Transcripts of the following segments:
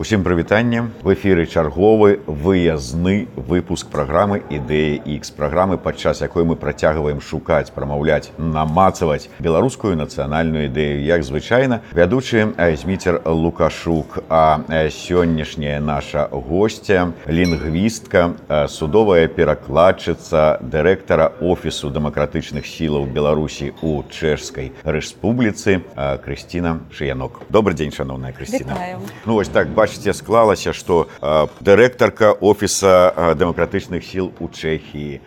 Усім прывітанне в эфіры чарговы выязны выпуск праграмы ідэі X праграмы падчас якой мы працягваем шукаць прамаўляць намацаваць беларускую нацыянальную ідэю. Як звычайна вядучы зміцер лукашук а сённяшняя наша гостця лінгвістка судовая перакладчыца дырэктара офісу дэмакратычных сілаў беларусі у чэшскай рэспубліцы Крысціна шыянок. Добрый дзень шаноўная Крысціна Ну вось так бачу бачыце склалася што дырэктарка офіса дэмакратычных сіл у чэхіі.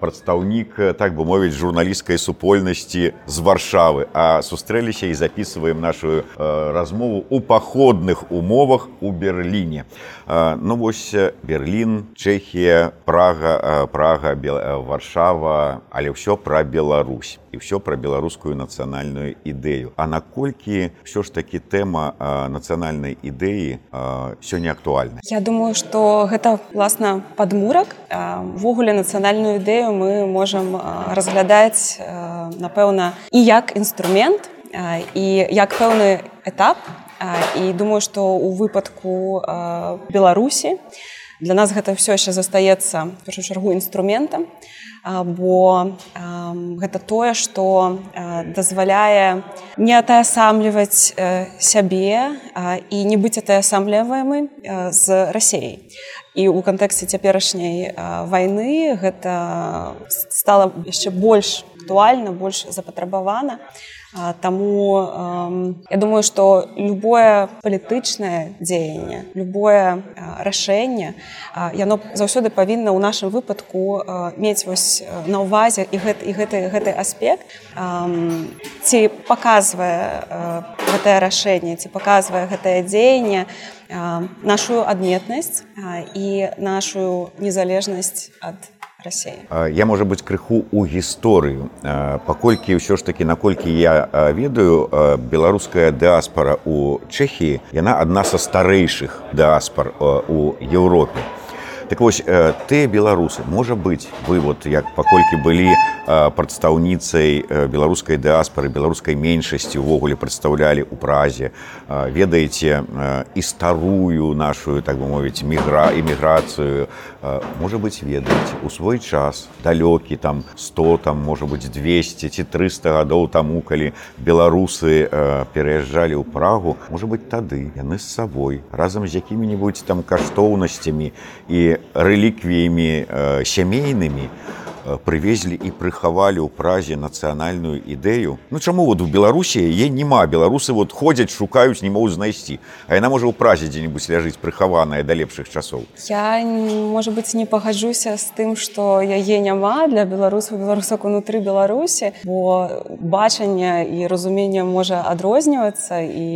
Прадстаўнік так бы мовіць журналісцкай супольнасці з варшавы. А сустрэліся і записываем нашу размову у паходных умовах у берерліне ну вось берлін чэхія прага прага варшава але ўсё пра Беларусь і ўсё пра беларускую нацыянальную ідэю. А наколькі ўсё ж такі тэма нацыянальнай ідэі сёння актуальна Я думаю что гэта власна падмурак. Ввогуле нацыянальную ідэю мы можам разглядаць напэўна і як інструмент і як пэўны этап. І думаю что у выпадку беларусі для нас гэта ўсё яшчэ застаецца першую чаргу інструментам бо гэта тое што дазваляе не атаясамліваць сябе і не быць атаясамліваемы з рассеяй. І ў кантэксце цяперашняй вайны гэта стала яшчэ больш актуальна больш запатрабавана Таму я думаю, што любое палітычнае дзеянне, любое рашэнне яно заўсёды павінна ў нашым выпадку мець вось на ўвазе і гэты, і гэты, гэты аспект. Ці паказвае гэтае рашэнне, ці паказвае гэтае дзеянне нашу адметнасць і нашу незалежнасць ад рассея я можа быць крыху у гісторыю паколькі ўсё ж такі наколькі я ведаю беларуская дыаспара у чэхіі яна адна са старэйшых дыаспар у еўропе так вось ты беларусы можа быць вы вот як паколькі былі прадстаўніцай беларускай дыаспары беларускай меншасці увогуле прадстаўлялі ў празе ведаеце і старую нашу так бы мовіць мігра эміграцыю можа быць ведаеце у свой час далёкі там 100 там можа быць 200 ці 300 гадоў таму калі беларусы пераязджалі ў прагу можа быць тады яны з сабой разам з якімі-небудзь там каштоўнасцямі і рэліквіямі сямейнымі у прывезлі і прыхавалі ў празе нацыянальную ідэю Ну чаму вот у беларусі е няма беларусы вот ходзяць шукаюць не могуць знайсці а яна можа ў празе дзе-нибудь ляжыць прыхаваная да лепшых часоў я можа быть не пагаджуся з тым что яе няма для беларусаў беларусак унутры беларусі бо бачанне і разуменне можа адрознівацца і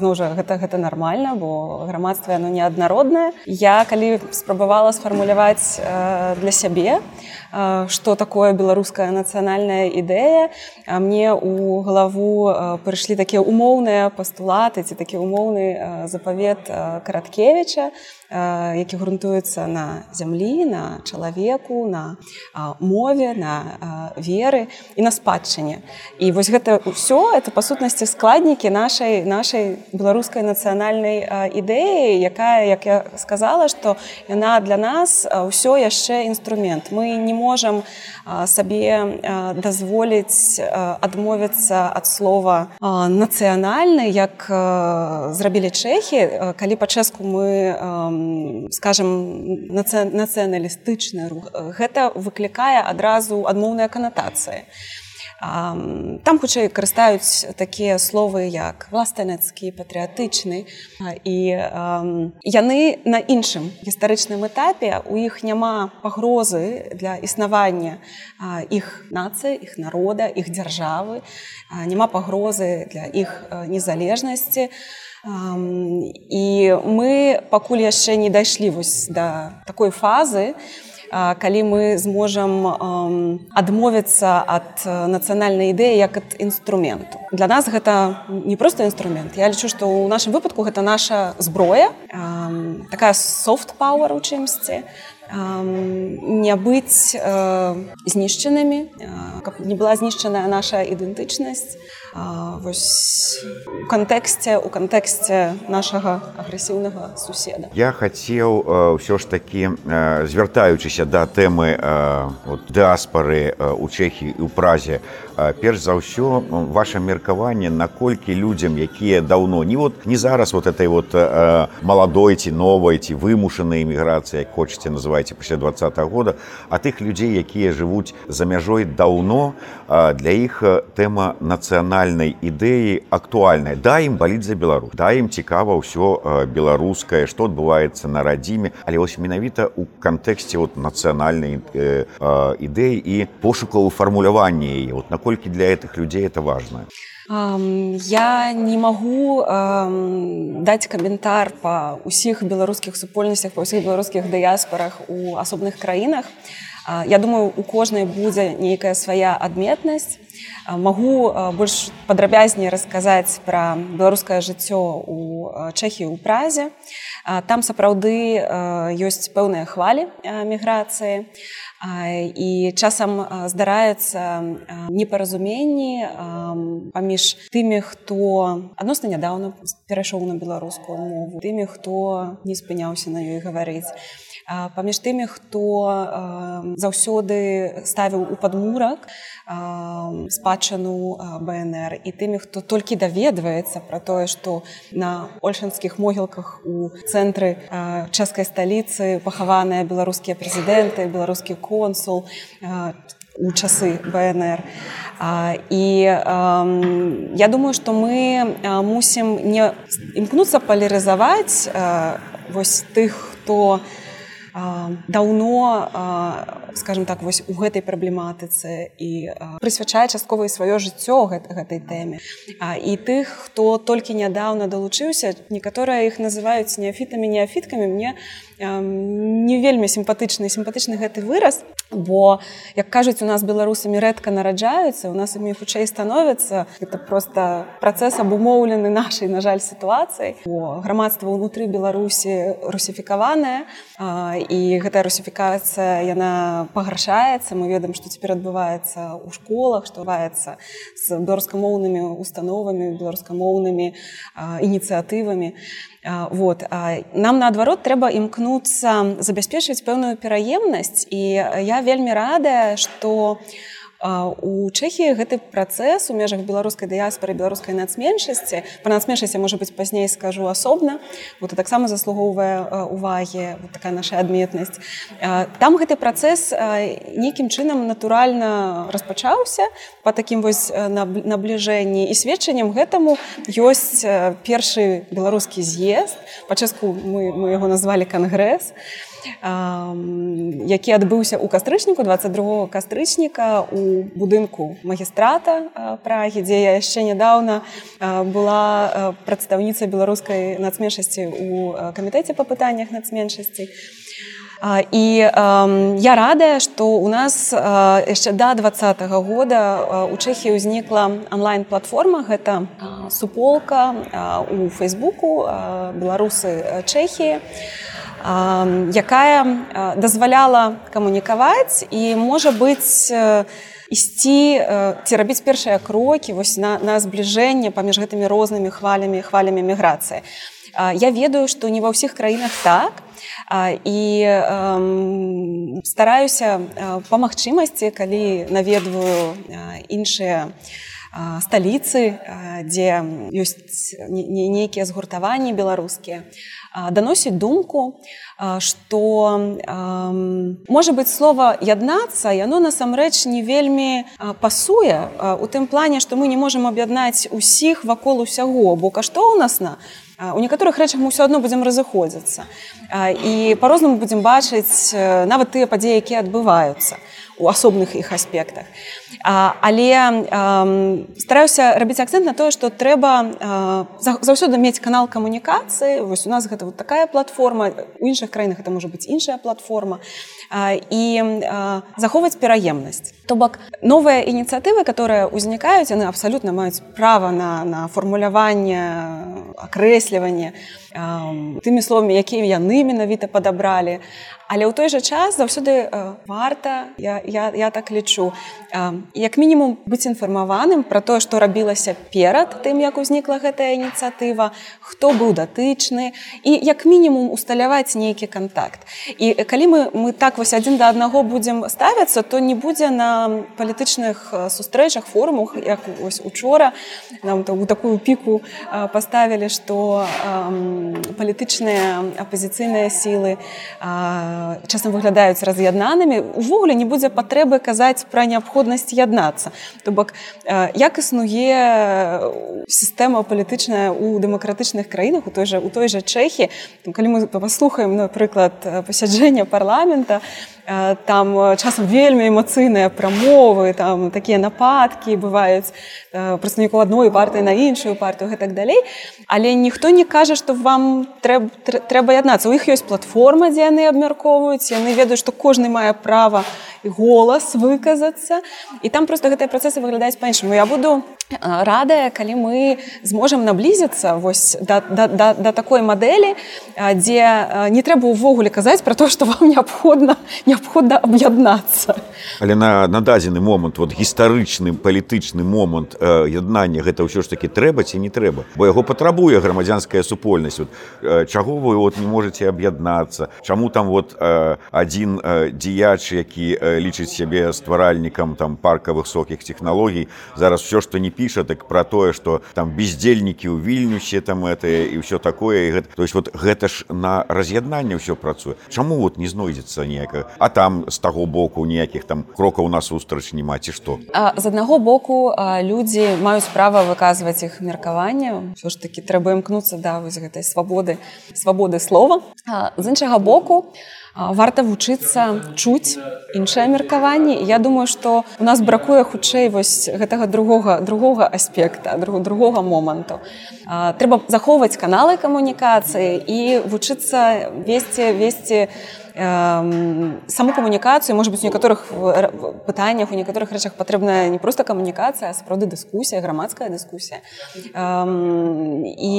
зноў жа гэта гэта нармальна бо грамадства яно неаднароднае я калі спрабавала сфармуляваць э, для сябе то што такое беларуская нацыянальная ідэя а мне у галаву прыйшлі такія умоўныя пастулаты ці такі умоўны запавет караткевича які грунтуецца на зямлі на чалавеку на мове на веры і на спадчыне. І вось гэта ўсё это па сутнасці складнікі нашай нашай беларускай нацыянальнай ідэі якая як я сказала што яна для нас ўсё яшчэ інструмент. Мы не можам сабе дазволіць адмовіцца ад слова нацыянальны як зрабілі чэхі калі па-чэску мы скажем нацыяналістычны рух. Гэта выклікае адразу адмоўныя канатацыі. Там хутчэй карыстаюць такія словы як властанецкі патрыятычны і яны на іншым гістарычным этапе у іх няма пагрозы для існавання іх нацыі іх народа іх дзяржавы няма пагрозы для іх незалежнасці. і мы пакуль яшчэ не дайшлі вось да такой фазы, калі мы зможам адмовіцца ад нацыянальнай ідэі як ад інструменту. Для нас гэта не проста інструмент. Я лічу, што ў нашым выпадку гэта наша зброя, такая софт-пауэр у чымсьці не быць знішчанымі каб не была знішчаная наша ідэнтычнасць вось у кантэксце у кантэксце нашага агрэсіўнага суседа. Я хацеў ўсё ж такі звяртаючыся да тэмы дыаспары у чэхі і ў празе перш за ўсё ваше меркаванне наколькі людзям якія даўно не вот не зараз вот этой вот маладой ці новай ці вымушанай эміграцыі хочаце называйце пасля два -го года а тых людзей якія жывуць за мяжой даўно для іх тэма нацыянальнай ідэі актуальная да ім баліць за беларус да ім цікава ўсё беларускае што адбываецца на радзіме. Але вось менавіта у кантэксце вот нацыянальнай ідэі і пошукаў фармулявання яе. Вот наколькі для гэтых людзей это важно я не магу даць каментар па ўсіх беларускіх супольнасцях па ўсіх беларускіх дыяспорах у асобных краінах я думаю у кожнай будзе нейкая свая адметнасць. Магу больш падрабязней расказаць пра беларускае жыццё у чэхі ў празе. Там сапраўды ёсць пэўныя хвалі міграцыі. І часам здараецца непаразуменні паміж тымі хто адносна нядаўна перайшоў на беларускую мову тымі хто не спыняўся на ёй гаварыць паміж тымі хто заўсёды ставіў у падмурак спадчыну бнр і тымі хто толькі даведваецца пра тое што на ольшанскіх могілках у цэнтры чэшскай сталіцы пахаваныя беларускія прэзідэнты беларускі консул у часы бнр і я думаю што мы мусім не імкнуцца палярызаваць вось тых хто даўно скажем так вось у гэтай праблематыцы і прысвячае частковае сваё жыццё гэтай тэме. І тых хто толькі нядаўна далучыўся некаторыя іх называюць неафітамі неафіткамі мне не вельмі сімпатычны сімпатычны гэты выраз бо як кажуць у нас беларусамі рэдка нараджаюцца у нас імі хутчэй становяцца это просто працэс абумоўлены нашай на жаль сітуацыі грамадства ўнутры беларусі русіфікаваная і гэтая русіфікацыя яна пагаршаецца. Мы ведаем што цяпер адбываецца ў школах што бываецца з беларускамоўнымі установамі беларускамоўнымі ініцыятывамі вот нам наадварот трэба імкнуцца забяспечваць пэўную пераемнасць і я вельмі радая што у у чэхі гэты працэс у межах беларускай дыяспары беларускай нацменшасці па нацменшасці можа быць пазней скажу асобна вот таксама заслугоўвае увагі вот такая наша адметнасць. Там гэты працэс нейкім чынам натуральна распачаўся по такім вось набліжэнні. І сведчаннем гэтаму ёсць першы беларускі з'езд па-часку мы, мы яго назвалі кангрэс і які адбыўся ў кастрычніку 22 кастрычніка у будынку магістрата прагі дзе я яшчэ нядаўна была прадстаўніца беларускай нацменшасці у камітэце па пытаннях нацменшасці. І я радая што у нас яшчэ да двадцатого года у чэхі ўзнікла онлайн-платформа гэта суполка у фейсбуку беларусы чэхіі якая дазваляла камунікаваць і можа быць ісці ці рабіць першыя крокі вось на, на збліжэнне паміж гэтымі рознымі хвалямі хвалямі міграцыі. Я ведаю, што не ва ўсіх краінах так і стараюся па магчымасці, калі наведваю іншыя сталіцы, дзе ёсць нейкія згуртаванні беларускія даносіць думку что можа быть слова яднацца яно насамрэч не вельмі пасуе у тым плане што мы не можемм аб'яднаць усіх вакол усяго. Бо кашто у нас на у некаторых рэчах мы ўсё адно будзем разыходзіцца. І по-рознаму будзем бачыць нават тыя падзеі якія адбываюцца у асобных іх аспектах. Але стараюся рабіць акцэнт на тое што трэба заўсёды мець канал камунікацыі. Вось у нас гэта вот такая платформа у іншых краінах это можа быць іншая платформа. І захоўваць пераемнасць. То бок новыя ініцыятывы которые ўзнікаюць яны абсалютна маюць права на, на фармуляванне акрэсліванне тымі словамі якія яны менавіта падабралі. Але ў той жа час заўсёды варта я, я, я так лічу. Як мінімум быць інфармаваным про тое што рабілася перад тым як узнікла гэтая ініцыятыва хто быў датычны і як мінімум усталяваць нейкі контакт і калі мы мы так вось адзін да аднаго будзем ставяцца то не будзе на палітычных сустрэчах форумах як вось учора нам у такую піку паставілі што палітычныя апозіцыйныя сілы часам выглядаюць раз'яднанымі увогуле не будзе патрэбы казаць пра неабходнасць яднацца то бок як існуе сістэма палітычная у дэмакратычных краінах у той жа у той жа чэхі калі мы паслухаем напрыклад пасяджэння парламента там часам вельмі эмацыйныя прамовы там такія нападкі бываюць прадстаўніку адной партыі на іншую партыю гэтак далей. Але ніхто не кажа што вам трэб, трэба яднацца. У іх ёсць платформа дзе яны абмяркоўваюць яны ведаюць што кожны мае права голас выказацца. І там просто гэтыя працэсы выглядаюць па-іншаму. Я буду радая калі мы зможам наблізіцца вось да, да, да, да такой мадэлі дзе не трэба ўвогуле казаць пра то што вам неабходна не неабходна аб'яднацца але на на дадзены момант вот гістарычны палітычны момант э, яднання. Гэта ўсё ж таки трэба ці не трэба? Бо яго патрабуе грамадзянская супольнасць. Вот, э, чаго вы вот не можете аб'яднацца? Чаму там вот э, адзін э, дзеяч які э, лічыць сябе стваральнікам там паркавых сокіх технологій зараз все что не піша так про тое что там бездзельнікі ў вільнюсе там это і ўсё такое і гэта, то есть вот гэта ж на раз'яднанне ўсё працуе. Чаму вот не знойдзецца неяка а там з таго боку ніякіх там крокаў насустрач няма ці што? З аднаго боку людзі маюць права выказваць іх меркаванне. Ўсё ж таки трэба імкнуцца да вось гэтай свабоды свабоды слова. З іншага боку варта вучыцца чуць іншае меркаванне. Я думаю что у нас бракуе хутчэй вось гэтага другога другога аспекта друг другога моманту. Трэба захоўваць каналы камунікацыі і вучыцца весці весці на саму камунікацыю может быть у некаторых пытаннях у некаторых рэчах патрэбная не просто камунікацыя сапраўды дыскусія грамадская дыскусія і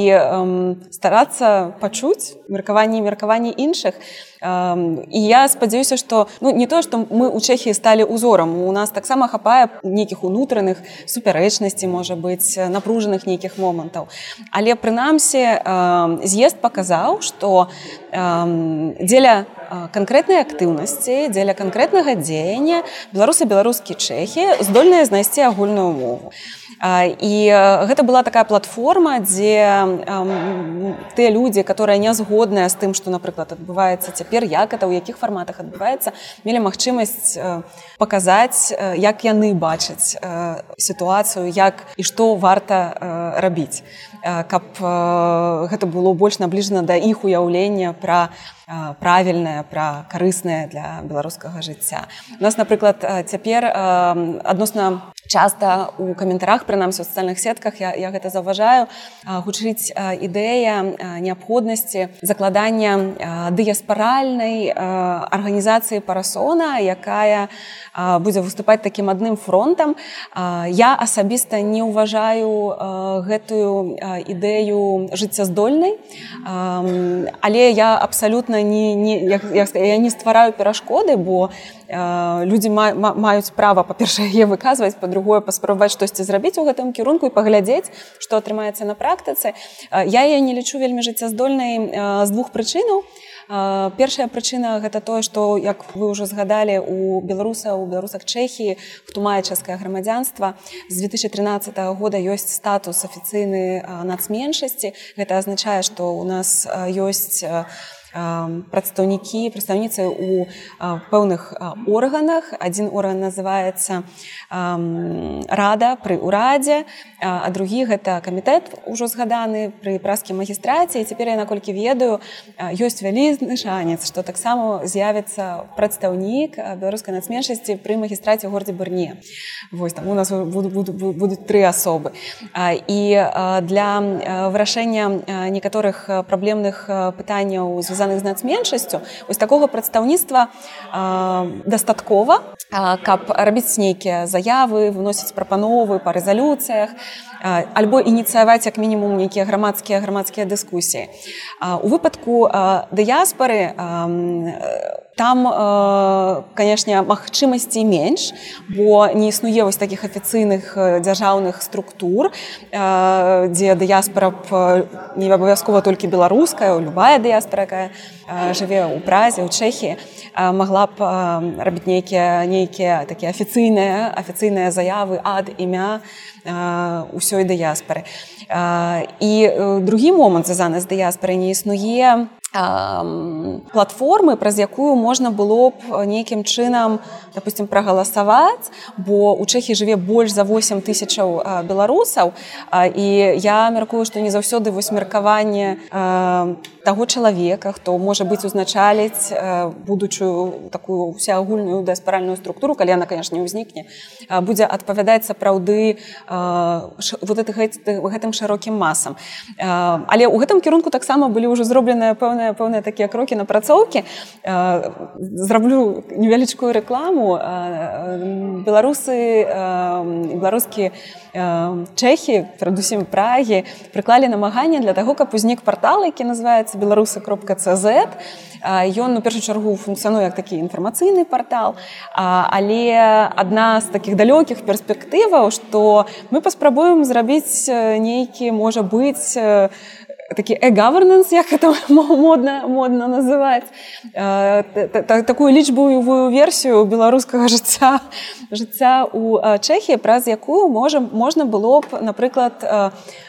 старацца пачуць меркаванні меркаванні іншых і я спадзяюся што ну не то што мы у чэхі сталі узорам у нас таксама хапае нейкіх унутраных супярэчнасці можа быць напружаных нейкіх момантаў але прынамсі з'езд паказаў што дзеля канкрэтнай актыўнасці дзеля канкрэтнага дзеяння беларусы беларускі чэхі здольныя знайсці агульную мову. І гэта была такая платформа дзе тыя людзі которые не згодныя з тым што напрыклад адбываецца цяпер як это ў якіх фарматах адбываецца. Мелі магчымасць паказаць як яны бачаць сітуацыю як і што варта рабіць. Каб гэта было больш набліжана да іх уяўлення пра правільнае пра карыснае для беларускага жыцця. У нас напрыклад цяпер адносна часта у каментарах прынамсі у сацыяльных сетках я, я гэта заўважаю. Гучыць ідэя неабходнасці закладання дыяспаральнай арганізацыі парасона якая будзе выступаць такім адным фронтам. Я асабіста не ўважаю гэтую ідэю жыццяздольнай. Але я абсалютна не, не як, як, я не ствараю перашкоды бо э, людзі ма, ма, маюць права па-першае яе выказваць па-другое паспрабаваць штосьці зрабіць у гэтым кірунку і паглядзець што атрымаецца на практыцы я я не лічу вельмі жыццяздольнай з двух прычынаў першая прычына гэта тое што як вы ўжо згадалі у беларуса у беларусах чэхі хто мае чэшскае грамадзянства з 2013 года ёсць статус афіцыйны нацменшасці. Гэта азначае што у нас ёсць у прадстаўнікі прадстаўніцы у пэўных органах. Один орган называется рада пры урадзе а другі гэта камітэт ужо згаданы пры праскім магістраце і цяпер я наколькі ведаю ёсць вялізны шанец што таксама з'явіцца прадстаўнік беларускай нацменшасці пры магістраце горадзе барне Вось там у нас будуць тры асобы. І для вырашэння некаторых праблемных пытанняў звязаных звязаных з нацменшасцю вось такога прадстаўніцтва дастаткова каб рабіць нейкія заявы выносіць прапановы па рэзалюцыях альбо ініцыяваць як мінімум нейкія грамадскія грамадскія дыскусіі. У выпадку дыяспары там канешне магчымасці менш бо не існуе вось такіх афіцыйных дзяржаўных структур дзе дыяспара не абавязкова толькі беларуская любая дыяспара якая жыве ў празе ў чэхі магла б рабіць нейкія нейкія такія афіцыйныя афіцыйныя заявы ад імя ўсёй дыяспары і другі момант звязаны з дыяспорай не існуе платформы праз якую можна было б нейкім чынам допустим прагаласаваць бо у чэхі жыве больш за 8 тысячаў беларусаў і я мяркую што не заўсёды вось меркаванне таго чалавека хто можа быць узначаліць будучую такую всеагульную дыаспаральную структуру калі она конечно не ўзнікне будзе адпавядаць сапраўды вот гэтым шырокім масам. Але ў гэтым кірунку таксама былі ўжо зробленыя пэўныя пэўныя пэўныя такія крокі напрацоўкі зраблю невялічкую рэкламу беларусы беларускі чэхі перадусім прагі прыклалі намаганне для таго каб узнік партал які называется беларусы кропка цз ён у першую чаргу функцыянуе як такі інфармацыйны партал. Але адна з таких далёкіх перспектываў што мы паспрабуем зрабіць нейкі можа быць такі e-governance, як это модна, модна называць такую лічбовую версію беларускага жыцця жыцця у Чэхі, праз якую можа, можна было б, напрыклад,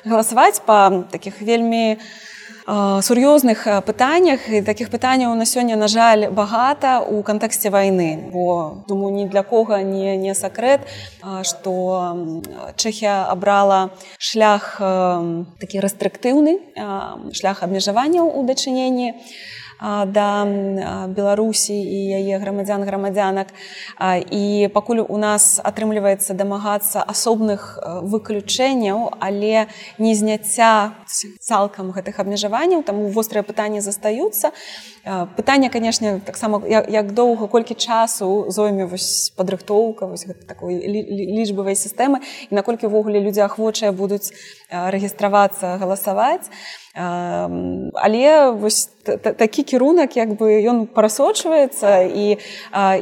галасаваць па такіх вельмі сур'ёзных пытаннях. І такіх пытанняў на сёння на жаль багата ў кантэксце вайны. Бо думаю ні для кога не не сакрэт што чэхія абрала шлях такі рэстрыктыўны шлях абмежаванняў у дачыненні да беларусі і яе грамадзян грамадзянак. І пакуль у нас атрымліваецца дамагацца асобных выключэнняў але не зняцця цалкам гэтых абмежаванняў там вострыя пытанні застаюцца. Пытанне канешне таксама як доўга колькі часу зойме вось падрыхтоўка вось такой лічбавай сістэмы і наколькі ўвогуле людзі ахвочыя будуць рэгістравацца галасаваць але вось такі кірунак як бы ён парасочваецца і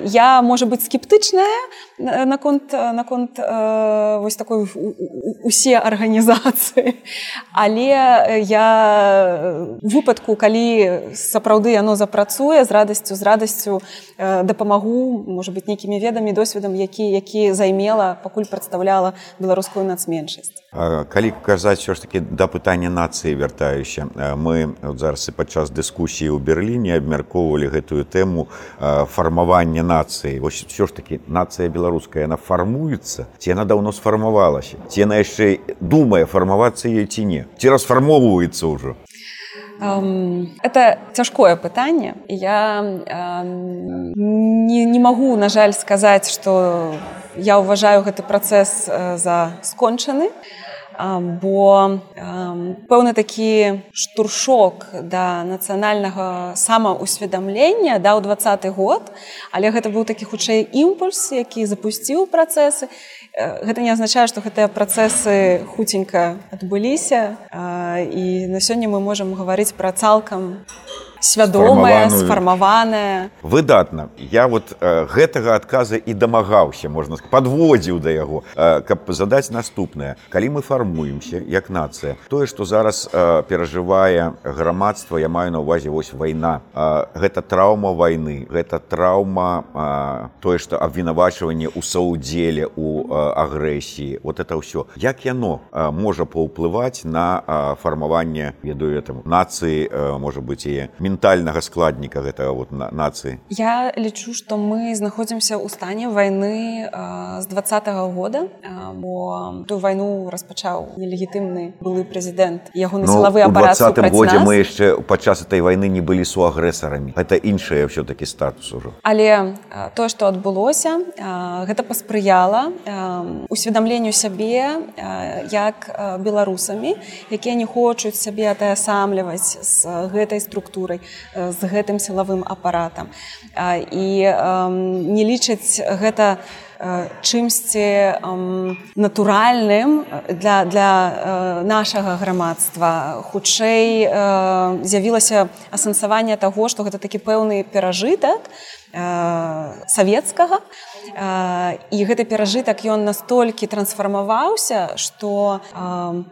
я можа быць скептычная наконт наконт вось такой усе арганізацыі. Але я выпадку калі сапраўды яно запрацуе з радасцю з радасцю дапамагу можа быть нейкімі ведамі досведам які які займела пакуль прадстаўляла беларускую нацменшасць. Калі казаць все ж таки да пытання нацыі вяртаюся мы зараз і падчас дыскусіі ў берерліне абмяркоўвалі гэтую тэму фармавання нацыі. Вось все ж таки нацыя беларуская яна фармуецца ці яна даўно сфармавалася? Ці яна яшчэ думае фармавацца ёй ці не? Ці расфармоўваецца ўжо? Это цяжкое пытанне. Я не, не магу на жаль сказаць что я ўважаю гэты працэс за скончаны бо пэўны такі штуршок да нацыянальнага самаўсведамлення даў двадцаты год. Але гэта быў такі хутчэй імпульс які запусціў працэсы. Гэта не азначае што гэтыя працэсы хуценька адбыліся. І на сёння мы можемм гаварыць пра цалкам свядомая сфармаваная. Выдатна. Я вот э, гэтага адказа і дамагаўся можна подводзіў да яго э, каб задаць наступнае. Калі мы фармуемся як нацыя тое што зараз э, перажывае грамадства я маю на увазе вось вайна. Э, гэта траўма вайны гэта траўма э, тое што абвінавачванне ў саудзеле у э, агрэсіі. Вот это ўсё. Як яно э, можа паўплываць на э, фармаванне ведаю этому нацыі э, можа быть і мін ментальнага складніка гэтага вот на нацыі? Я лічу што мы знаходзімся ў стане вайны з двадцатого года бо ту вайну распачаў нелегітымны былы прэзідэнт яго на сілавы ну, годзе мы яшчэ падчас этой вайны не былі суагрэсарамі. Это іншае все-таки статус ужо. Але тое што адбылося гэта паспрыяла усведамленню сябе як беларусамі якія не хочуць сябе атаясамліваць з гэтай структурай з гэтым сілавым апаратам. І не лічаць гэта чымсьці натуральным для, для нашага грамадства. Хутчэй з'явілася асэнсаванне таго што гэта такі пэўны перажытак савецкага. І гэты перажытак ён настолькі трансфармаваўся што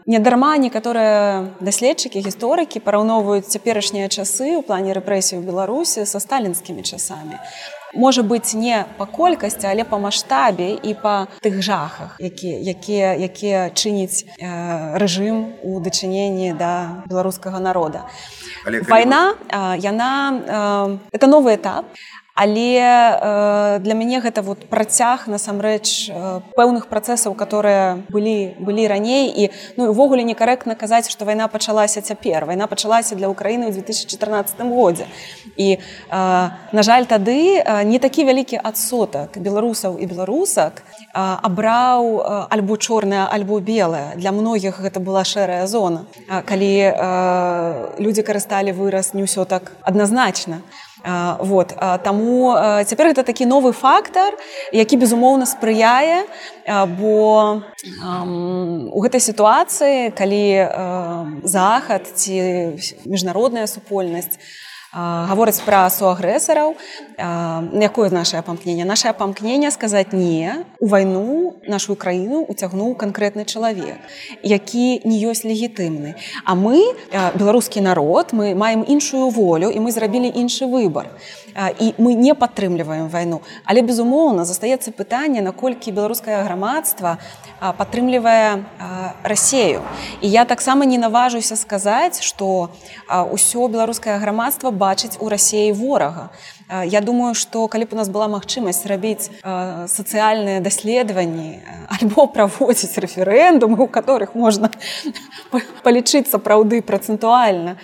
недарма некаторыя даследчыкі гісторыкі параўноўваюць цяперашнія часы ў плане рэпрэсій у беларусі са сталінскімі часамі можа быць не па колькасці але па маштабе і па тых жахах якія якія якія чыніць э, рэжым у дачыненні да беларускага народа. Вайна яна э, это новы этап але э, для мяне гэта вот працяг насамрэч э, пэўных працэсаў которые былі былі раней. І ну увогуле некарэктна казаць што вайна пачалася цяпер. Вайна пачалася для ўкраіны ў 2014 годзе. І э, на жаль тады э, не такі вялікі адсотак беларусаў і беларусак э, абраў э, альбо чорная альбо белая для многіх гэта была шэрая зона. Э, калі э, людзі карысталі выраз не ўсё так адназначна Вот. Таму цяпер гэта такі новы фактар, які безумоўна спрыяе, бо у гэтай сітуацыі, калі захад ці міжнародная супольнасць, гавораць пра суагрэсараў якое наше памкненне наше памкненне сказаць не у вайну нашу краіну уцягнуў канкрэтны чалавек які не ёсць легітымны а мы беларускі народ мы маем іншую волю і мы зрабілі іншы выбор і мы не падтрымліваем вайну але безумоўна застаецца пытанне наколькі беларускае грамадства падтрымлівае рассею і я таксама не наважуся сказаць што ўсё беларускае грамадства бачыць у рассеі ворага. Я думаю, што калі б у нас была магчымасць рабіць сацыяльныя даследаванні альбо праводзіць рэферэндумы, у которых можна палічыць сапраўды працэнтуальна.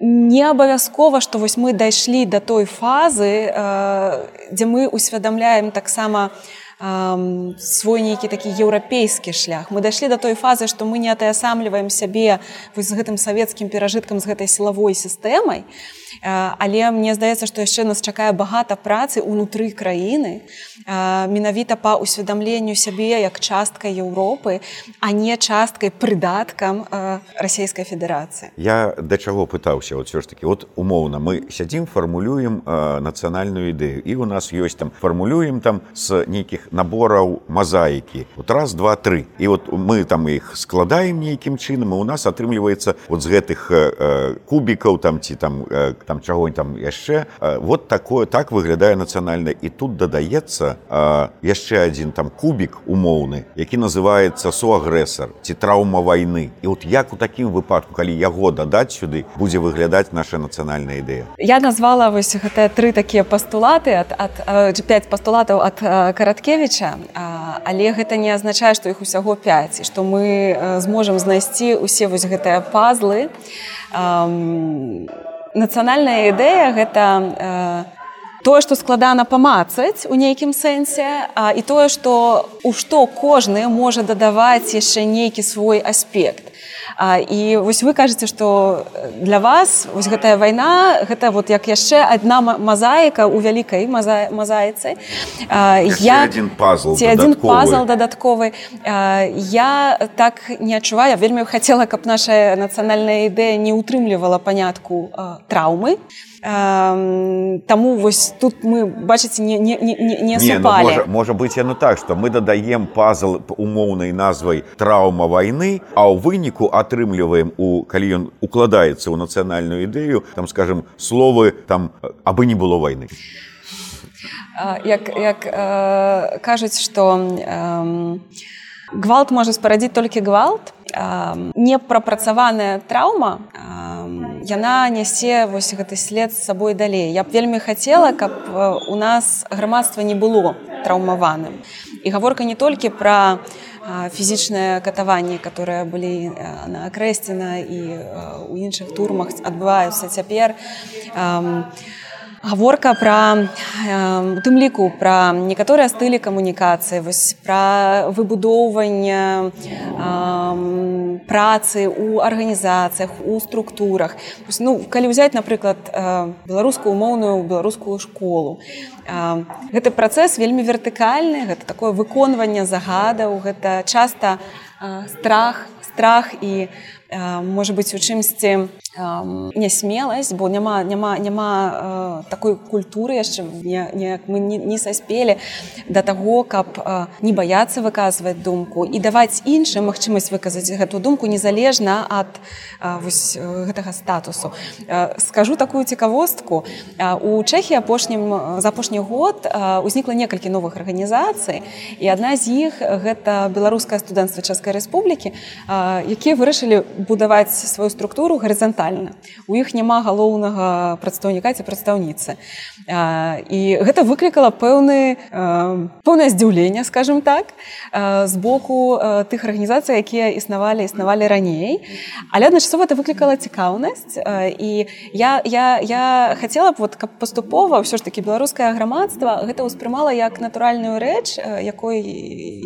Не абавязкова, што вось мы дайшлі да той фазы, дзе мы усвядамляем таксама, свой нейкі такі еўрапейскі шлях. Мы дайшлі да той фазы, што мы не атаясамліваем сябе з гэтым савецкім перажыткам з гэтай сілавой сістэмай. Але мне здаецца, што яшчэ нас чакае багата працы ўнутры краіны, менавіта па ўсведамленню сябе як часткай Еўропы, а не часткай прыдаткам расійскай федэрацыі. Я да чаго пытаўся? Вот все ж таки вот умоўна мы сядзім фармулюем нацыянальную ідэю. І у нас ёсць там фармулюем там з нейкіх набораў мазаікі. Вот раз два три і вот мы там іх складаем нейкім чынам і у нас атрымліваецца вот з гэтых кубікаў там ці там там чаго там яшчэ. Вот такое так выглядае нацыянальна і тут дадаецца яшчэ адзін там кубік умоўны які называется суагрэсар ці траўма вайны. І вот як у такім выпадку калі яго дадаць сюды будзе выглядаць наша нацыянальная ідэя? Я назвала вось гэтыя тры такія пастулаты ад, ад 5 пастулатаў ад караткевича але гэта не азначае што іх усяго 5 і што мы зможам знайсці усе вось гэтыя пазлы нацыянальная ідэя гэта э, тое што складана памацаць у нейкім сэнсе а, і тое што у што кожны можа дадаваць яшчэ нейкі свой аспект А, і вось вы кажаце, што для вас вось гэтая вайна гэта вот як яшчэ адна мазаіка ў вялікай мазаіцы. Я адзін пазл ці адзін пазл дадатковы. Я так не адчуваю, вельмі хацела, каб наша нацыянальная ідэя не ўтрымлівала панятку траўмы. Таму вось тут мы бачыце не, не, не, не, не ну, можа, можа быць яно так, што мы дадаем пазл умоўнай назвай траўма вайны, а ў выніку атрымліваем у калі ён укладаецца ў нацыянальную ідэю, там скажем словы там абы не было вайны. Як, як э, кажуць, што э, гвалт можа спарадзіць толькі гвалт, э, непрапрацаваная траўма, э, яна нясе вось гэты след з сабой далей. Я б вельмі хацела, каб у нас грамадства не было траўмаваным. І гаворка не толькі пра фізічныя катаванні, которые былі на акрэсціна і ў іншых турмах адбываюцца цяпер. Гаворка пра у тым ліку пра некаторыя стылі камунікацыі вось пра выбудоўванне працы у арганізацыях у структурах. Ну калі ўзяць напрыклад беларускую умоўную беларускую школу. Гэты працэс вельмі вертыкальны гэта такое выконванне загадаў гэта часта страх страх і можа быць у чымсьці нясмеласць бо няма няма няма э, такой культуры яшчэ неяк мы не, не саспелі да таго каб э, не баяцца выказваць думку і даваць іншым магчымасць выказаць гэту думку незалежна ад э, вось, гэтага статусу. Скажу такую цікавостку. У чэхі апошнім за апошні год узнікла некалькі новых арганізацый і адна з іх гэта беларускае студэнцтва чэшскай рэспублікі якія вырашылі будаваць сваю структуру гарызантальна. У іх няма галоўнага прадстаўніка ці прадстаўніцы. І гэта выклікала пэўны пэўнае здзіўленне скажем так з боку тых арганізацый якія існавалі існавалі раней. Але адначасова это выклікала цікаўнасць і я я я хацела б вот каб паступова ўсё ж таки беларускае грамадства гэта ўспрымала як натуральную рэч якой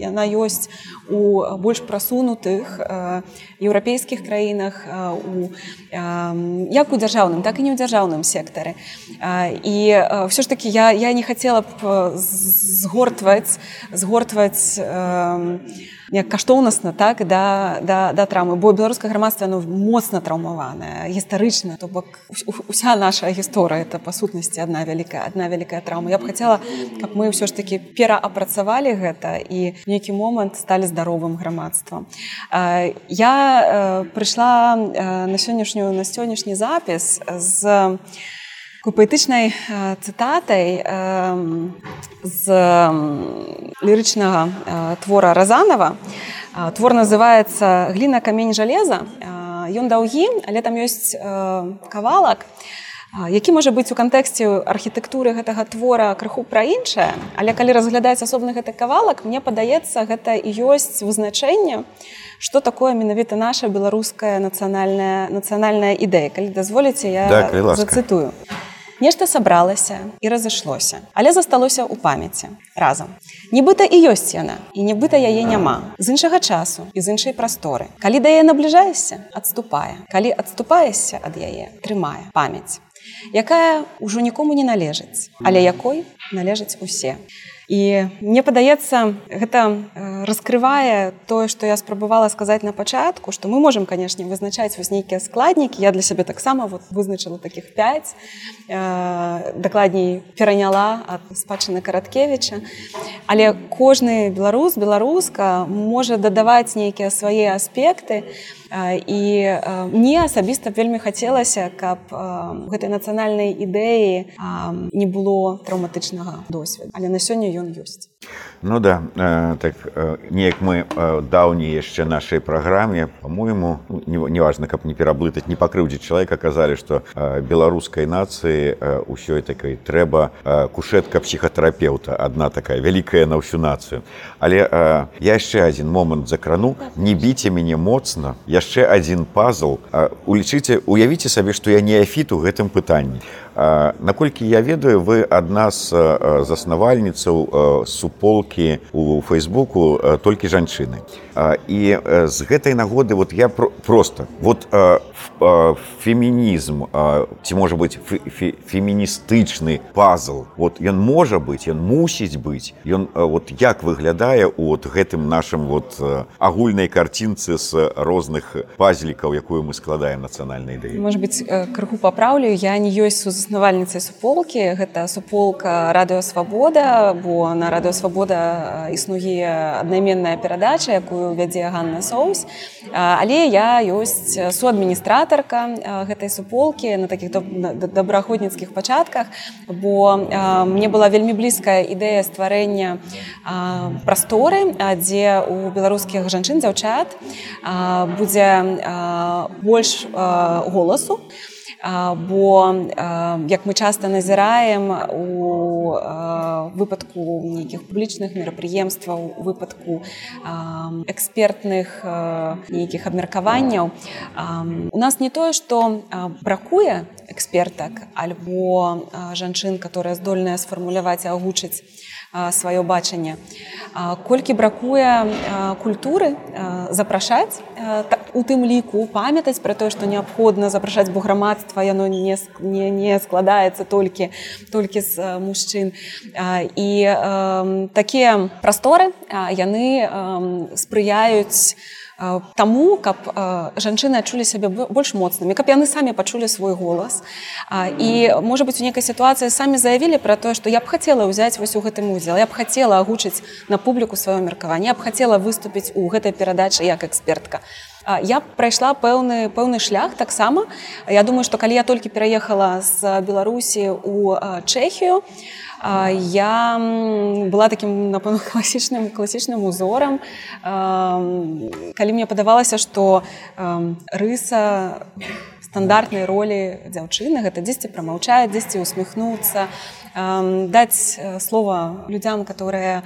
яна ёсць у больш прасунутых еўрапейскіх краінах у як у дзяржаўным так і не ў дзяржаўным сектары. І ўсё ж таки я я не хацела б згортваць згортваць як каштоўнасна так да да, да трамы бо беларускае грамадства ну моцна траўмаваная гістарычна. То бок уся наша гісторыя это па сутнасці одна вялікая одна вялікая траўма я б хацела каб мы ўсё ж таки пераапрацавалі гэта і нейкі момант сталі здаровым грамадствам. Я прыйшла на сённяшнюю на сённяшні запіс з паэтычнай цытатай з лірычнага твора разанова. Твор называется гліна камень жалеза ён даўгі але там ёсць кавалак які можа быць у кантэксце архітэктуры гэтага твора крыху пра іншае. Але калі разглядаць асобны гэты кавалак мне падаецца гэта і ёсць вызначэнне что такое менавіта наша беларуская нацыянальная нацыянальная ідэя. Калі дазволіце я так, зацытую. а Нешта сабралася і разышлося, але засталося ў памяці разам. Нібыта і ёсць яна і нібыта яе няма з іншага часу і з іншай прасторы. Калі да яе набліжаешся, адступае. Калі адступаешся ад яе, трымае памяць, якая ўжо нікому не належыць, але якой належаць усе. І мне падаецца, гэта э, раскрывае тое, што я спрабавала сказаць на пачатку, што мы можемм, канешне, вызначаць вось нейкія складнікі. Я для сябе таксама вот вызначыла такіх 5 э, дакладней пераняла ад спадчыны караткевіча. Але кожны беларус, беларуска можа дадаваць нейкія свае аспекты, і мне асабіста вельмі хацелася каб гэтай нацыянальнай ідэі не было траўматычнага досведу. Але на сёння ён ёсць. Ну да так неяк мы даўней яшчэ нашай праграме по-моему ну, неважно каб не пераблытаць не пакрыўдзіць чалавека казалі што беларускай нацыі ўсёй такой трэба кушетка псіхатэрапeuта адна такая вялікая на ўсю нацыю. Але я яшчэ адзін момант закрану. Не біце мяне моцна яшчэ адзін пазл. Улічыце уявіце сабе што я не афіт у гэтым пытанні наколькі я ведаю вы адна з заснавальніцаў суполкі у фейсбуку толькі жанчыны. І з гэтай нагоды вот я просто вот фемінізм ці можа быць феміністычны пазл. Вот ён можа быць ён мусіць быць. Ён вот як выглядае у гэтым нашым вот агульнай карцінцы з розных пазлікаў якую мы складаем нацыянальнай ідэі. Может быть крыху папраўлю я не ёсць сузаснавальніцай суполкі. Гэта суполка радыёвабода бо на радыёвабода існуе аднайменная перадача якую вядзе Ганна соус але я ёсць суадміністратарка гэтай суполкі на таких добраахвотніцкіх пачатках бо мне была вельмі блізкая ідэя стварэння прасторы дзе у беларускіх жанчын дзяўчат будзе больш голасу бо як мы часта назіраем у выпадку нейкіх публічных мерапрыемстваў выпадку экспертных нейкіх абмеркаванняў у нас не тое што бракуе экспертак альбо жанчын которые здольныя сфармуляваць агучыць сваё бачанне. Колькі бракуе культуры запрашаць у тым ліку памятаць пра тое, што неабходна запрашаць бо грамадства яно не, не, не складаецца толькі толькі з мужчын. І такія прасторы яны спрыяюць, Таму, каб жанчыны адчулі сябе больш моцнымі, каб яны самі пачулі свой голас. І можа быць, у нейкай сітуацыі самі заявілі пра тое, што я б хацела ўзяць вось у гэтым удзел. Я б хацела агучыць на публіку сваё меркаванне, я б хацела выступіць у гэтай перадачы як экспертка. Я прайшла пэўны пэўны шлях таксама. Я думаю, што калі я толькі пераехала з Беларусі ў Чэхію, я была таким напэўна класічным класічным узорам калі мне падавалася што рыса стандартнай ролі дзяўчыны. Гэта дзесьці прамаўчае дзесьці усміхнуцца даць слова людзям которые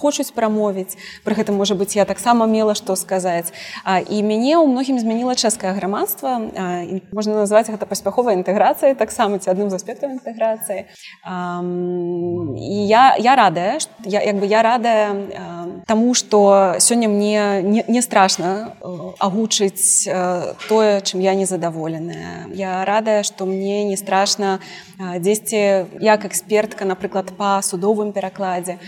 хочуць прамовіць. Пры гэтым можа быць я таксама мела што сказаць. І мяне ў многім змяніла чэшскае грамадства. Можна назваць гэта паспяховай інтэграцыяй таксама ці адным з аспектаў інтэграцыі. І я я радая я як бы я радая таму што сёння мне не, не страшна агучыць тое чым я незадаволеная я радая што мне не страшна дзесьці як экспертка напрыклад па судовым перакладзе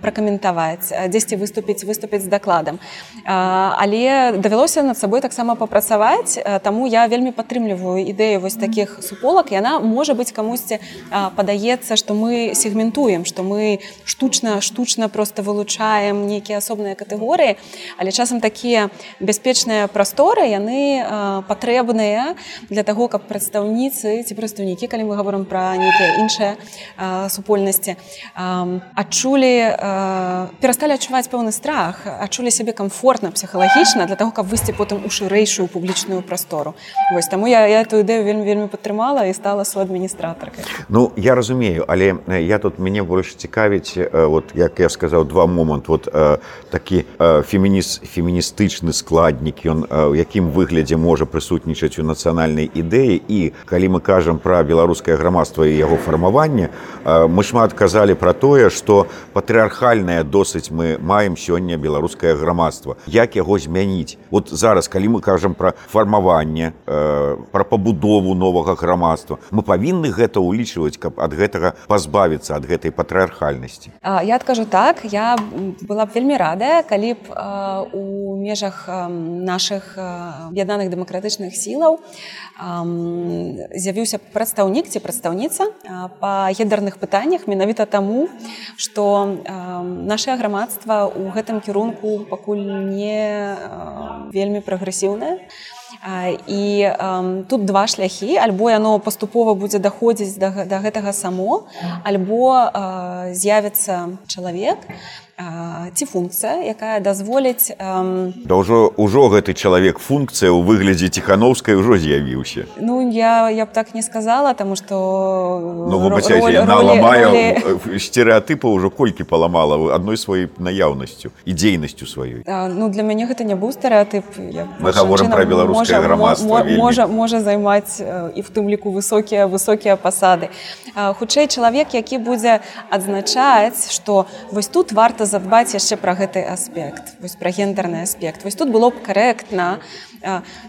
пракаментаваць дзесьці выступіць выступіць з дакладам але давялося над сабой таксама папрацаваць таму я вельмі падтрымліваю ідэю вось таких суполак яна можа быць камусьці падаецца што мы сегментуем што мы штучна штучна просто вылучаем нейкія асобныя катэгорыі але часам такія бяспечныя прасторы яны патрэбныя для таго каб прадстаўніцы ці прадстаўнікі калі мы говорим пра нейкія іншыя супольнасці адчулі перасталі адчуваць пэўны страх адчулі сябе комфортна псіхалагічна для того каб выйсці потым у шырэйшую публічную прастору. Вось таму я, я эту ідэю вельмі вельмі падтрымала і стала су адміністратаркай Ну я разумею але я тут мяне больш цікавіць вот як я сказаў два момант. Вот такі фемініс феміністычны складнік ён у якім выглядзе можа прысутнічаць у нацыянальнай ідэі. І калі мы кажам пра беларускае грамадства і яго фармаванне мы шмат казалі пра тое што патрыархальнае досыць мы маем сёння беларускае грамадства. Як яго змяніць? Вот зараз калі мы кажам пра фармаванне пра пабудову новага грамадства мы павінны гэта ўлічваць каб ад гэтага пазбавіцца ад гэтай патрыархальнасці. Я адкажу так я была б вельмі радая калі б у межах наших аб'яднаных дэмакратычных сілаў з'явіўся прадстаўнік ці прадстаўніца па гендерных пытаннях менавіта таму што наше грамадства ў гэтым кірунку пакуль не вельмі прагрэсіўнае. І тут два шляхі. Альбо яно паступова будзе даходзіць да, да гэтага само альбо з'явіцца чалавек ці функцыя якая дазволіць эм... да ўжо ўжо гэты чалавек функцыя ў выглядзе ціхановскай ўжо з'явіўся. Ну я я б так не сказала тому что ну, ламаю стереатыпа ўжо колькі паламала адной сваёй наяўнасцю і дзейнасцю сваёй ну для мяне гэта не быў стэеатып мы гаворым пра беларускае грамадства можа можа займаць і в тым ліку высокія высокія пасады. Хутчэй чалавек які будзе адзначаць что вось тут варта задбаць яшчэ пра гэты аспект. Вось пра гендерны аспект. Вось тут было б карэктна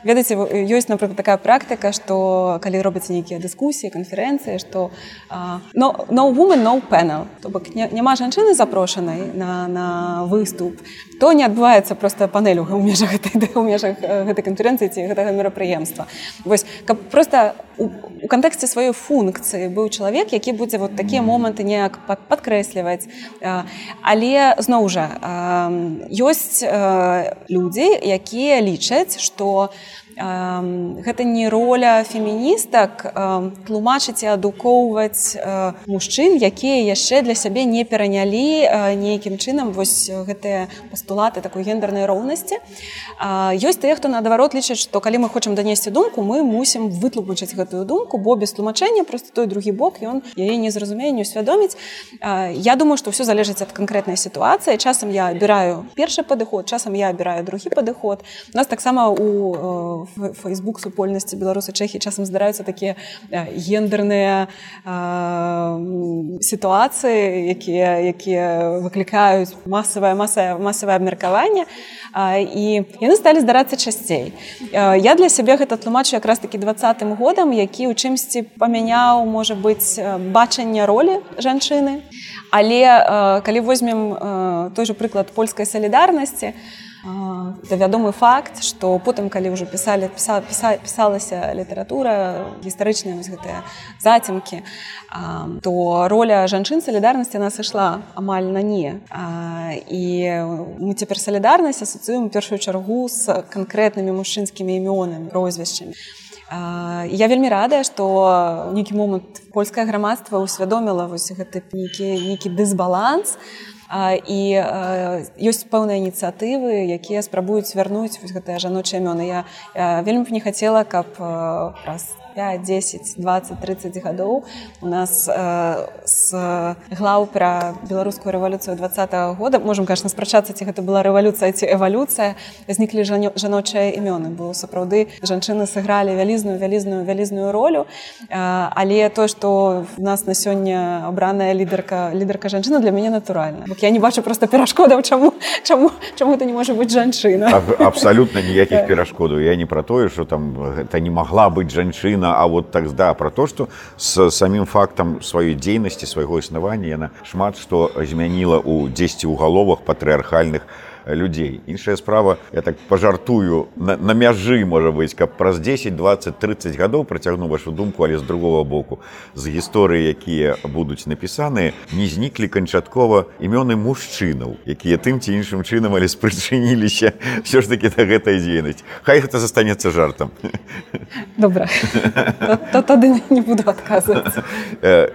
ведаеце ёсць напрыклад такая практыка што калі робяць нейкія дыскусіі канферэнцыі што но no woman no panel. То бок няма жанчыны запрошанай на, на выступ то не адбываецца просто панелю ў межах гэтай у межах гэтай канферэнцыі ці гэтага мерапрыемства. Вось каб просто у, у кантэксце сваёй функцыі быў чалавек які будзе вот такія моманты неяк падкрэсліваць. Але зноў жа ёсць людзі якія лічаць што что гэта не роля феміністак тлумачыць і адукоўваць мужчын якія яшчэ для сябе не перанялі нейкім чынам вось гэтыя пастулаты такой гендернай роўнасці. Ёсць тыя хто наадварот лічаць што калі мы хочам данесці думку мы мусім вытлупачыць гэтую думку бо без тлумачэння просто той другі бок ён яе не зразумее не усвядоміць я думаю што ўсё залежыць ад канкрэтнай сітуацыі. Часам я абіраю першы падыход часам я абіраю другі падыход. У нас таксама у фейсбук супольнасці беларусы чэхі часам здараюцца такія гендерныя сітуацыі якія якія выклікаюць масавае масавае масавае абмеркаванне. І яны сталі здарацца часцей. Я для сябе гэта тлумачу якраз такі двадцатым годам які ў чымсьці памяняў можа быць бачанне ролі жанчыны. Але калі возьмем той же прыклад польскай салідарнасці то вядомы факт што потым калі ўжо пісалі піса, піса, пісалася літаратура гістарычная гэтыя зацемкі то роля жанчын салідарнасці нас ішла амаль на не і мы цяпер салідарнасць асацыюем першую чаргу з канкрэтнымі мужчынскімі імёнамі прозвішчамі я вельмі радая што нейкі момант польскае грамадства ўсвядоміла вось гэты нейкі нейкі дысбаланс. і ёсць пэўныя ініцыятывы якія спрабуюць вярнуць вось гэтыя жаночыя імёны. Я вельмі б не хацела каб праз 5 10 20 30 гадоў у нас э, с глаў пра беларускую рэвалюцыю два -го года. Можем конечно спрачацца ці гэта была рэвалюцыя ці эвалюцыя зніклі жаночыя імёны бо сапраўды жанчыны сыгралі вялізную вялізную вялізную ролю. Э, але то что в нас на сёння абраная лідарка лідарка жанчына для мяне натуральна. Бок я не бачу просто перашкодаў чаму чаму чаму это не можа быць жанчына. Абсалютна ніякіх перашкодаў. Я не пра тое что там гэта не могла быць жанчына Яна, а вот так да про то что с самим фактом сваёй дзейнасці свайго існавання яна шмат што змяніла ў 10 уголовах патрыархальных людзей іншая справа я так пажартую на, на мяжы можа быць каб праз 10 20 30 гадоў працягну вашу думку але з другого боку. З гісторыі якія будуць напісаныя не зніклі канчаткова імёны мужчынаў якія тым ці іншым чынам але спрычыніліся все ж таки на гэтай дзейнасць. Хай гэта застанецца жартам. Добра. Тады не буду адказваць.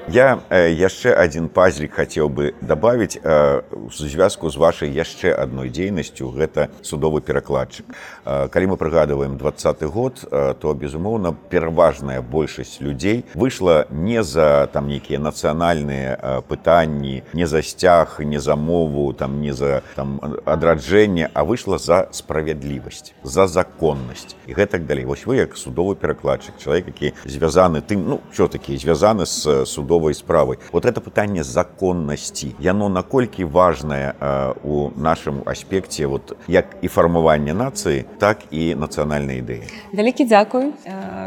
Я яшчэ один пазлік хацеў бы добавить у звязку з вашай яшчэ адной дзей дзейнасцю гэта судовы перакладчык. Калі мы прыгадываем двадцаты год то безумоўна пераважная большасць людзей выйшла не за там нейкія нацыянальныя пытанні не за сцяг не за мову там не за там адраджэнне а выйшла за справядлівасць за законнасць. І гэтак далей. Вось вы як судовы перакладчык чалавек які звязаны тым ну що такі звязаны з судовай справай. Вот это пытанне законнасці. Яно наколькі важнае у нашым аспекце аспекце вот як і фармаванне нацыі так і нацыянальнай ідэі. Вялікі дзякуй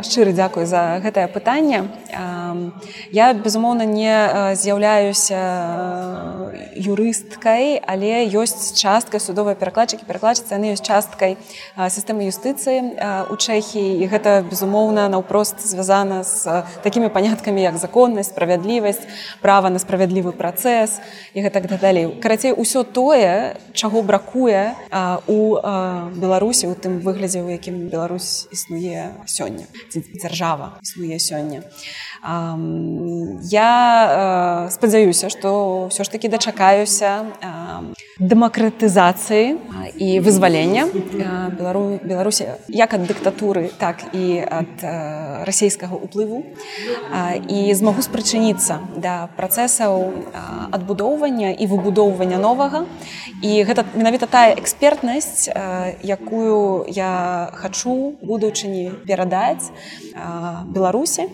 шчыры дзякуй за гэтае пытанне. Я безумоўна не з'яўляюся юрысткай але ёсць часткай судовай перакладчыкі перакладчыцы яны ёсць часткай сістэмы юстыцыі у чэхі і гэта безумоўна наўпрост звязана з такімі паняткамі як законнасць справядлівасць права на справядлівы працэс і гэтак далей. Карацей усё тое чаго браку бракуе у беларусі у тым выглядзе у якім Беларусь існуе сёння. Дзяржава існуе сёння. Я спадзяюся што ўсё ж таки дачакаюся дэмакратызацыі і вызвалення белару беларусі як ад дыктатуры так і ад расійскага уплыву і змагу спрачыніцца да працэсаў адбудоўвання і выбудоўвання новага. І гэта менавіта гэта тая экспертнасць якую я хачу будучыні перадаць беларусі.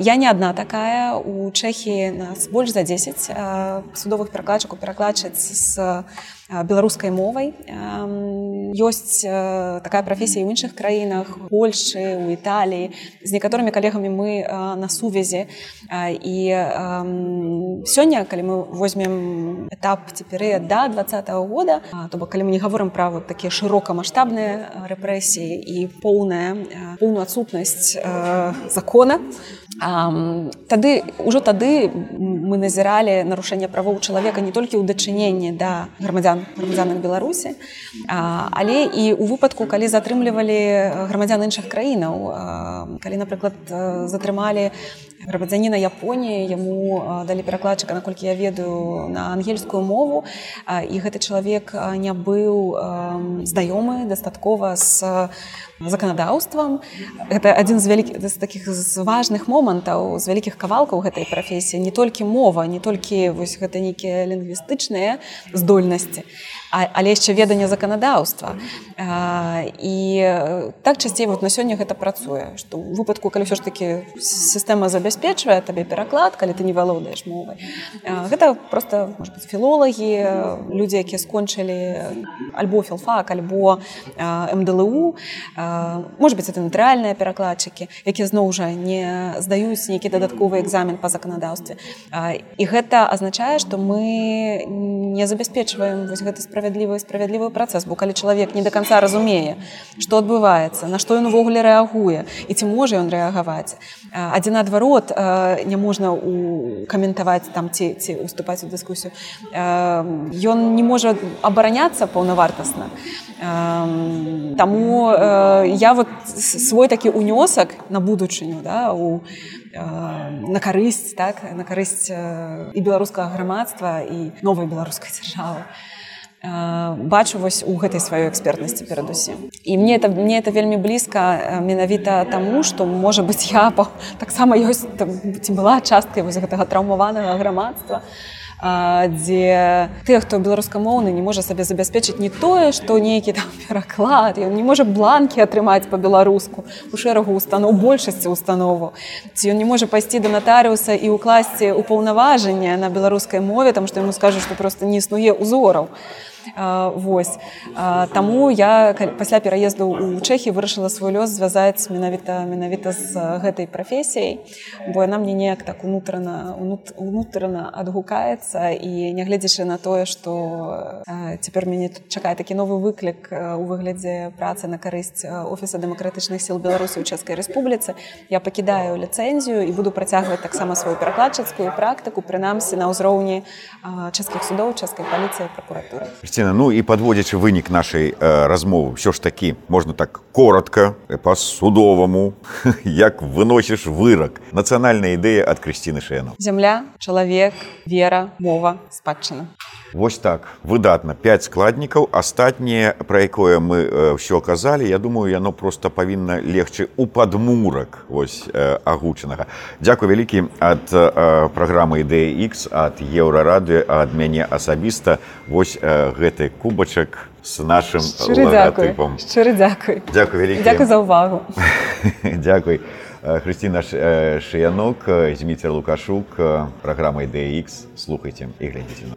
Я не адна такая. У чэхі нас больш за 10 судовых перакладчыку перакладчыць з беларускай мовай. Ёсць такая прафесія ў іншых краінах Польшы у Італіі з некаторымі калегамі мы на сувязі. І сёння калі мы возьмем этап ці перыяд да два -го года то бок калі мы не гаворым пра вот такія шырокамасштабныя рэпрэсіі і поўная поўную адсутнасць закона тады ўжо тады мы назіралі нарушэнне правоў чалавека не толькі ў дачыненні да грамадзян грамадзянах беларусі але і у выпадку калі затрымлівалі грамадзян іншых краінаў. Калі напрыклад затрымалі грамадзяніна Японіі яму далі перакладчыка наколькі я ведаю на ангельскую мову. І гэты чалавек не быў знаёмы дастаткова з заканадаўствам. Гэта адзін з вялікіх з таких з важных момантаў з вялікіх кавалкаў гэтай прафесіі. Не толькі мова не толькі вось гэта нейкія лінгвістычныя здольнасці але яшчэ веданне заканадаўства. І так часцей вот на сёння гэта працуе што ў выпадку калі ўсё ж таки сістэма забяспечвае табе пераклад калі ты не валодаеш мовай гэта просто быть філолагі людзі якія скончылі альбо філфак альбо мДлу может быть это натуральныя перакладчыкі якія зноў жа не здаюць нейкі дадатковы экзамен по заканадаўстве. І гэта азначае что мы не забяспечваем вось гэты справядлівы справядлівы працэс бо калі чалавек не до конца разумее что адбываецца на што ён увогуле рэагуе і ці можа ён рэагаваць. Адзін наадварот не можна у каментаваць там ці ці уступаць у дыскусію. Ён не можа абараняцца паўнавартасна. Таму я вот свой такі унёсак на будучыню да, у, на карысць так на карысць і беларускага грамадства і новай беларускай дзяржавы бачу вось у гэтай сваёй экспертнасці перадусім. І мне это мне это вельмі блізка менавіта таму што можа быць я таксама ёсць ці была часткай вось гэтага траўмаванага грамадства. а дзе тых хто беларускамоўны не можа сабе забяспечыць не тое што нейкі там пераклад. Ён не можа бланкі атрымаць по-беларуску у шэрагу устаноў большасці установу ці ён не можа пайсці да натарыуса і ўкласці ўпаўнаважання на беларускай мове там што яму скажу што просто не існуе узораў то Вось Таму я пасля пераезду ў Чэхі вырашыла свой лёс звязаць менавіта менавіта з гэтай прафесіяй, бо яна мне неяк так унутрана унутрана адгукаецца і нягледзячы на тое, што цяпер мяне тут чакае такі новы выклік у выглядзе працы на карысць офіса дэмакратычных сіл Беларусі ў Чэшскай рэспубліцы. Я пакідаю ліцэнзію і буду працягваць таксама сваю перакладчацкую практыку, прынамсі на ўзроўні чэшскіх судоў, чэшскай паліцыі прокуратуры. Кристина, ну і падводзячы вынік нашай э, размовы. Ўсё ж такі можна так коротко па-судоваму як выносіш вырак нацыянальная ідэя ад Крысціны Шэну Зямля, чалавек, вера, мова, спадчына. Вось так. Выдатна 5 складнікаў астатніе пра якое мы ўсё казалі Я думаю яно просто павінна легчы у падмурак вось агучанага. Дякую вялікі ад праграмы ідэі X ад еўрарады ад мяне асабіста. Вось гэты кубачак с нашим логотипом шчыры дзякуй Дякую вялікі. Дякую за ўвагу Дякуй Хрысціна Шыянок Зміцер Лукашук праграма ідэі X слухайце і глядзіце